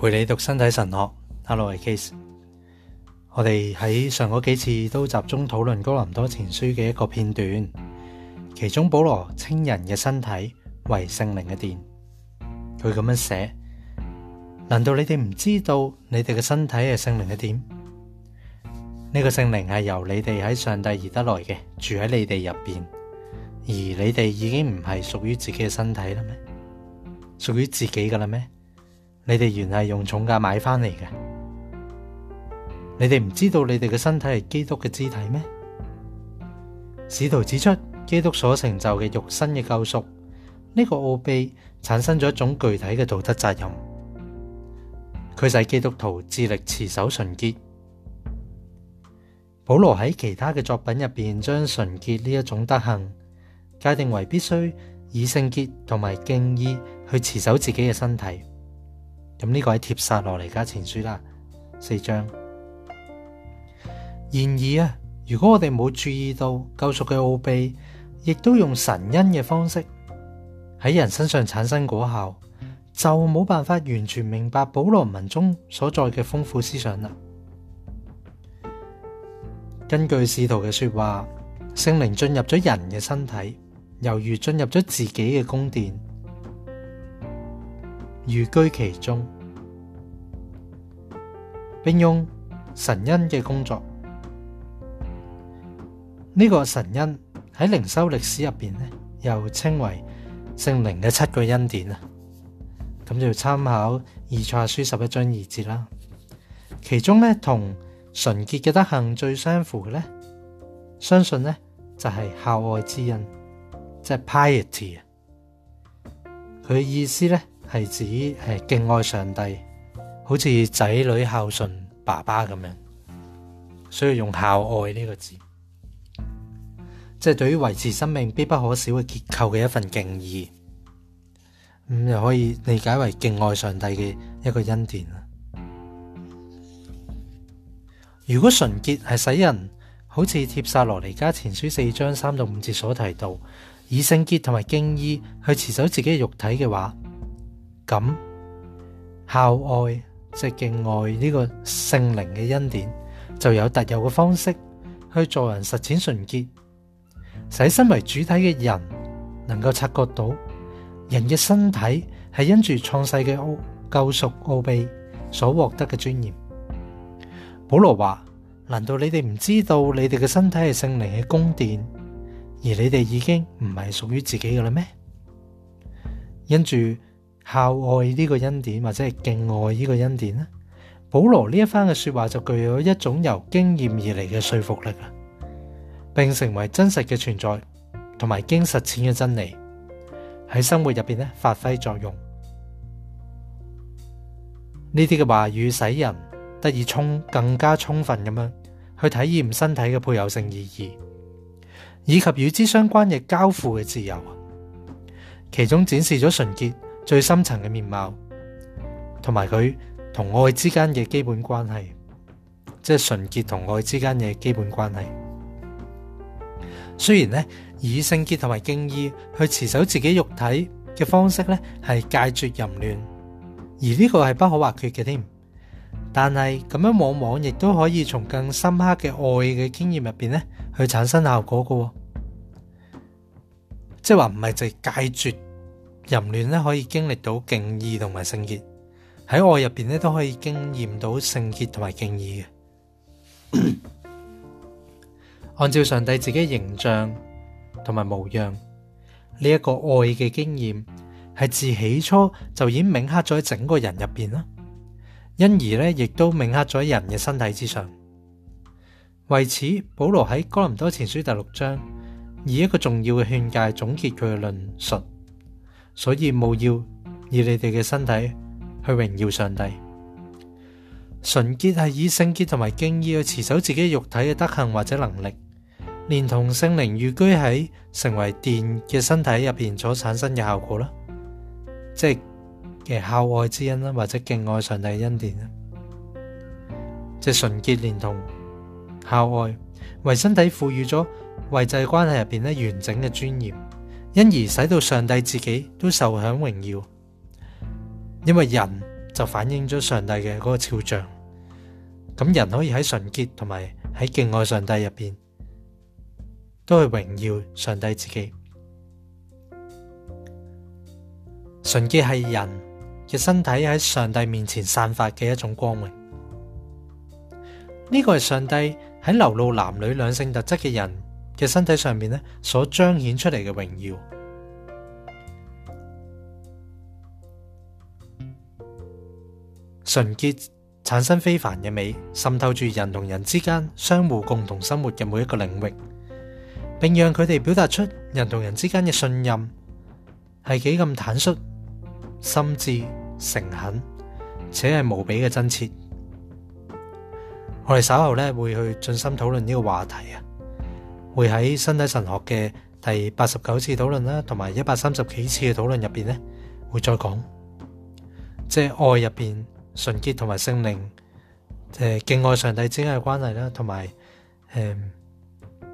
陪你读身体神学，Hello，系 Case。我哋喺上嗰几次都集中讨论《哥林多前书》嘅一个片段，其中保罗称人嘅身体为圣灵嘅电，佢咁样写：，难道你哋唔知道你哋嘅身体系圣灵嘅电？呢个圣灵系由你哋喺上帝而得来嘅，住喺你哋入边，而你哋已经唔系属于自己嘅身体啦咩？属于自己噶啦咩？你哋原系用重价买翻嚟嘅。你哋唔知道你哋嘅身体系基督嘅肢体咩？使徒指出，基督所成就嘅肉身嘅救赎呢个奥秘，产生咗一种具体嘅道德责任，就使基督徒致力持守纯洁。保罗喺其他嘅作品入边，将纯洁呢一种德行界定为必须以圣洁同埋敬意去持守自己嘅身体。咁呢个喺帖撒罗尼加前书啦，四章。然而啊，如果我哋冇注意到救赎嘅奥秘，亦都用神恩嘅方式喺人身上产生果效，就冇办法完全明白保罗文中所在嘅丰富思想啦。根据使徒嘅说话，圣灵进入咗人嘅身体，犹如进入咗自己嘅宫殿。寓居其中，并用神恩嘅工作。呢个神恩喺灵修历史入边咧，又称为圣灵嘅七个恩典啊。咁就参考《二错书》十一章二节啦。其中咧，同纯洁嘅德行最相符嘅咧，相信咧就系孝爱之恩，即系 piety 啊。佢意思咧。係指系敬愛上帝，好似仔女孝順爸爸咁樣，所以用孝愛呢個字，即係對於維持生命必不可少嘅結構嘅一份敬意。咁又可以理解為敬愛上帝嘅一個恩典如果純潔係使人好似《鐵沙羅尼家前書》四章三到五節所提到，以聖潔同埋敬意去持守自己嘅肉體嘅話。咁孝爱即系敬爱呢个圣灵嘅恩典，就有特有嘅方式去做人实践纯洁，使身为主体嘅人能够察觉到人嘅身体系因住创世嘅奥救赎奥秘所获得嘅尊严。保罗话：难道你哋唔知道你哋嘅身体系圣灵嘅宫殿，而你哋已经唔系属于自己嘅啦咩？因住。孝爱呢个恩典，或者系敬爱呢个恩典呢保罗呢一番嘅说话就具有一种由经验而嚟嘅说服力啊，并成为真实嘅存在，同埋经实践嘅真理喺生活入边咧发挥作用。呢啲嘅话语使人得以充更加充分咁样去体验身体嘅配偶性意义，以及与之相关嘅交付嘅自由，其中展示咗纯洁。最深层嘅面貌，同埋佢同爱之间嘅基本关系，即系纯洁同爱之间嘅基本关系。虽然呢，以圣洁同埋敬意去持守自己肉体嘅方式呢，系戒绝淫乱，而呢个系不可或缺嘅添。但系咁样往往亦都可以从更深刻嘅爱嘅经验入边呢，去产生效果嘅，即系话唔系就系戒绝。淫乱咧可以经历到敬意同埋圣洁，喺爱入边咧都可以经验到圣洁同埋敬意嘅。按照上帝自己形象同埋模样呢一个爱嘅经验，系自起初就已铭刻咗喺整个人入边啦，因而咧亦都铭刻咗喺人嘅身体之上。为此，保罗喺哥林多前书第六章以一个重要嘅劝诫总结佢嘅论述。所以，务要以你哋嘅身体去荣耀上帝。纯洁系以圣洁同埋敬意去持守自己肉体嘅德行或者能力，连同圣灵寓居喺成为电嘅身体入边所产生嘅效果啦，即系嘅孝爱之恩啦，或者敬爱上帝嘅恩典啦，即系纯洁连同孝爱，为身体赋予咗位制关系入边咧完整嘅尊严。因而使到上帝自己都受享荣耀，因为人就反映咗上帝嘅嗰个肖像。咁人可以喺纯洁同埋喺敬爱上帝入边，都系荣耀上帝自己。纯洁系人嘅身体喺上帝面前散发嘅一种光荣。呢个系上帝喺流露男女两性特质嘅人。嘅身體上面咧，所彰顯出嚟嘅榮耀、純潔，產生非凡嘅美，滲透住人同人之間相互共同生活嘅每一個領域，並讓佢哋表達出人同人之間嘅信任，係幾咁坦率、心智、誠懇，且係無比嘅真切。我哋稍後咧會去盡心討論呢個話題啊！会喺身体神学嘅第八十九次讨论啦，同埋一百三十几次嘅讨论入边呢，会再讲即系爱入边纯洁同埋圣灵诶敬爱上帝之间嘅关系啦，同埋诶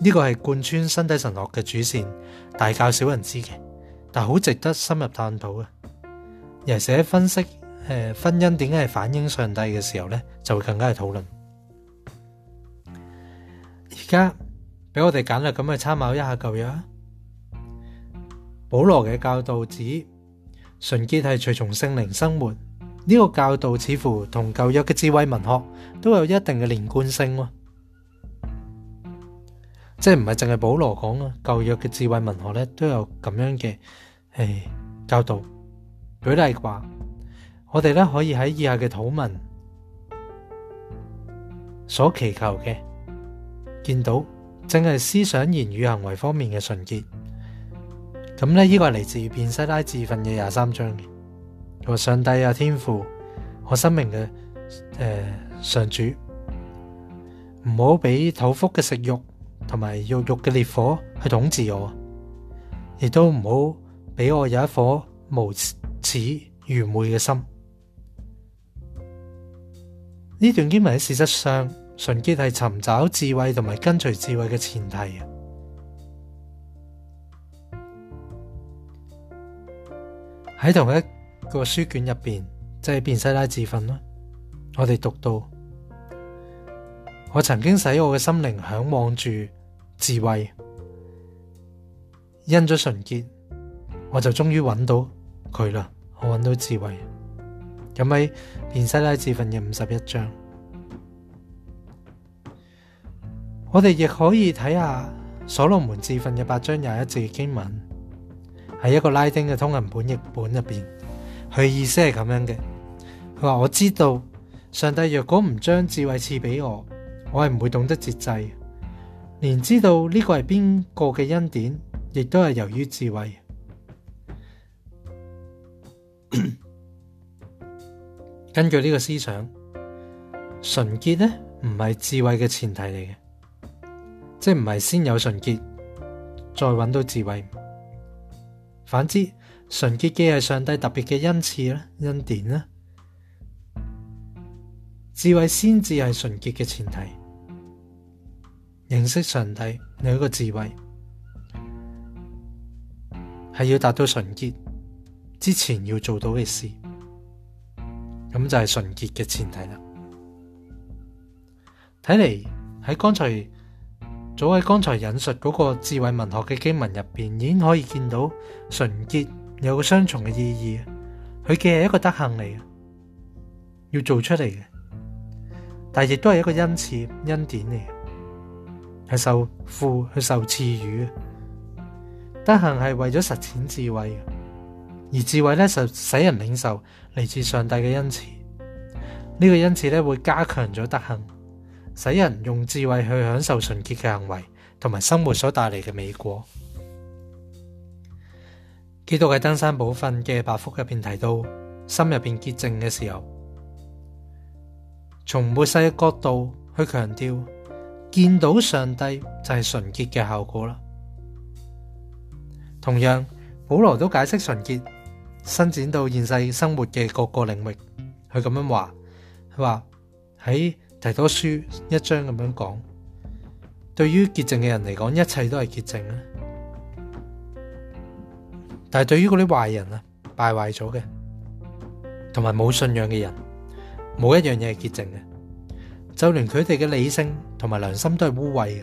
呢个系贯穿身体神学嘅主线，大教少人知嘅，但好值得深入探讨啊。又或者分析诶婚姻点解系反映上帝嘅时候呢，就会更加去讨论而家。俾我哋简略咁去参考一下旧约，保罗嘅教导指纯洁系随从圣灵生活，呢个教导似乎同旧约嘅智慧文学都有一定嘅连贯性啊。即系唔系净系保罗讲啊，旧约嘅智慧文学咧都有咁样嘅诶教导。举例话，我哋咧可以喺以下嘅土文所祈求嘅见到。正系思想、言語、行為方面嘅純潔。咁呢，呢个系嚟自便西拉自信嘅廿三章嘅。话上帝啊，天父，我生命嘅诶上主，唔好俾土腹嘅食欲同埋肉肉嘅烈火去統治我，亦都唔好俾我有一顆無恥愚昧嘅心。呢段经文喺事实上。纯洁系寻找智慧同埋跟随智慧嘅前提啊！喺同一个书卷入边，即系《变西拉自训》啦。我哋读到，我曾经使我嘅心灵向往住智慧，因咗纯洁，我就终于揾到佢啦！我揾到智慧。咁喺《变西拉自训》嘅五十一章。我哋亦可以睇下所罗门自训》嘅八章廿一字经文，喺一个拉丁嘅通银本译本入边，佢意思系咁样嘅。佢话我知道上帝若果唔将智慧赐俾我，我系唔会懂得节制，连知道呢个系边个嘅恩典，亦都系由于智慧。根据呢个思想，纯洁呢唔系智慧嘅前提嚟嘅。即系唔系先有纯洁再揾到智慧，反之纯洁既系上帝特别嘅恩赐啦、恩典啦。智慧先至系纯洁嘅前提。认识上帝你一个智慧系要达到纯洁之前要做到嘅事，咁就系纯洁嘅前提啦。睇嚟喺刚才。早喺刚才引述嗰个智慧文学嘅经文入边，已经可以见到纯洁有个双重嘅意义。佢既系一个德行嚟嘅，要做出嚟嘅，但亦都系一个恩赐、恩典嚟嘅，系受父去受赐予德行系为咗实践智慧，而智慧咧就使人领受嚟自上帝嘅恩赐。呢个恩赐咧会加强咗德行。使人用智慧去享受纯洁嘅行为同埋生活所带嚟嘅美果。基督喺登山宝训嘅白福入边提到，心入边洁净嘅时候，从末世嘅角度去强调见到上帝就系纯洁嘅效果啦。同样，保罗都解释纯洁，伸展到现世生活嘅各个领域。佢咁样话，佢话喺。提多书一章咁样讲，对于洁净嘅人嚟讲，一切都系洁净啊！但系对于嗰啲坏人啊、败坏咗嘅，同埋冇信仰嘅人，冇一样嘢系洁净嘅，就连佢哋嘅理性同埋良心都系污秽嘅。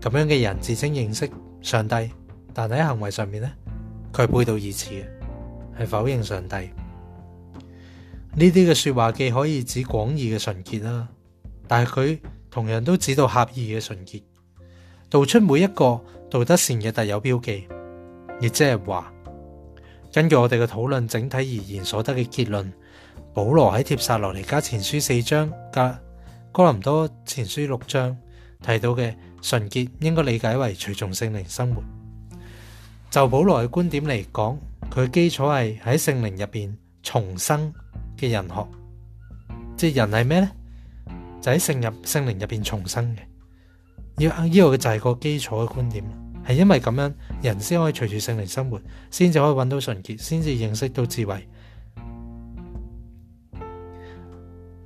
咁样嘅人自称认识上帝，但系喺行为上面呢，佢系背道而驰嘅，系否认上帝。呢啲嘅说話既可以指廣義嘅純潔啦，但係佢同樣都指到狭义嘅純潔，道出每一個道德善嘅特有標記。亦即係話，根據我哋嘅討論整體而言所得嘅結論，保羅喺帖撒羅尼加前書四章、加哥林多前書六章提到嘅純潔，應該理解為隨從聖靈生活。就保羅嘅觀點嚟講，佢基礎係喺聖靈入边重生。嘅人学，即系人系咩呢？就喺圣入圣灵入边重生嘅。要呢个嘅就系个基础嘅观点，系因为咁样，人先可以随住圣灵生活，先至可以搵到纯洁，先至认识到智慧。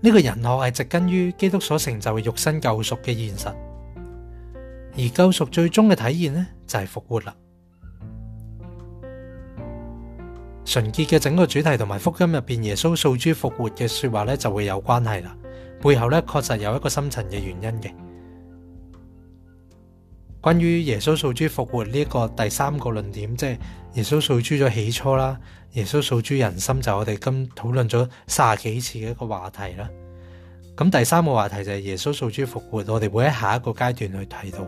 呢个人学系植根于基督所成就嘅肉身救赎嘅现实，而救赎最终嘅体现呢，就系复活啦。纯洁嘅整个主题同埋福音入边，耶稣受诸复活嘅说话咧就会有关系啦。背后咧确实有一个深层嘅原因嘅。关于耶稣受诸复活呢个第三个论点，即系耶稣受诸咗起初啦，耶稣受诸人心就我哋今讨论咗卅几次嘅一个话题啦。咁第三个话题就系耶稣受诸复活，我哋会喺下一个阶段去提到。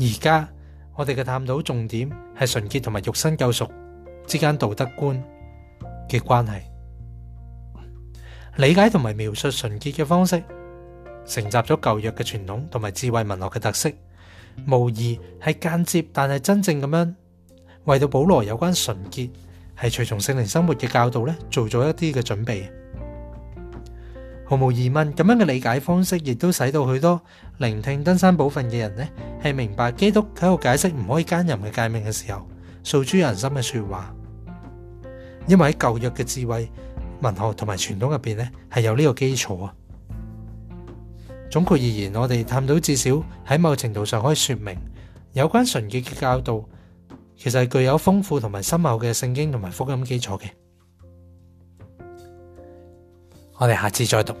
而家我哋嘅探讨重点系纯洁同埋肉身救赎。之间道德观嘅关系，理解同埋描述纯洁嘅方式，承袭咗旧约嘅传统同埋智慧文学嘅特色，无疑系间接但系真正咁样为到保罗有关纯洁系随从圣灵生活嘅教导咧，做咗一啲嘅准备。毫无疑问，咁样嘅理解方式亦都使到许多聆听登山宝训嘅人呢，系明白基督喺度解释唔可以奸淫嘅诫命嘅时候，诉诸人心嘅说话。因为喺旧约嘅智慧、文学同埋传统入边呢，系有呢个基础啊。总括而言，我哋探到至少喺某程度上可以说明，有关纯洁嘅教导，其实系具有丰富同埋深厚嘅圣经同埋福音基础嘅。我哋下次再读。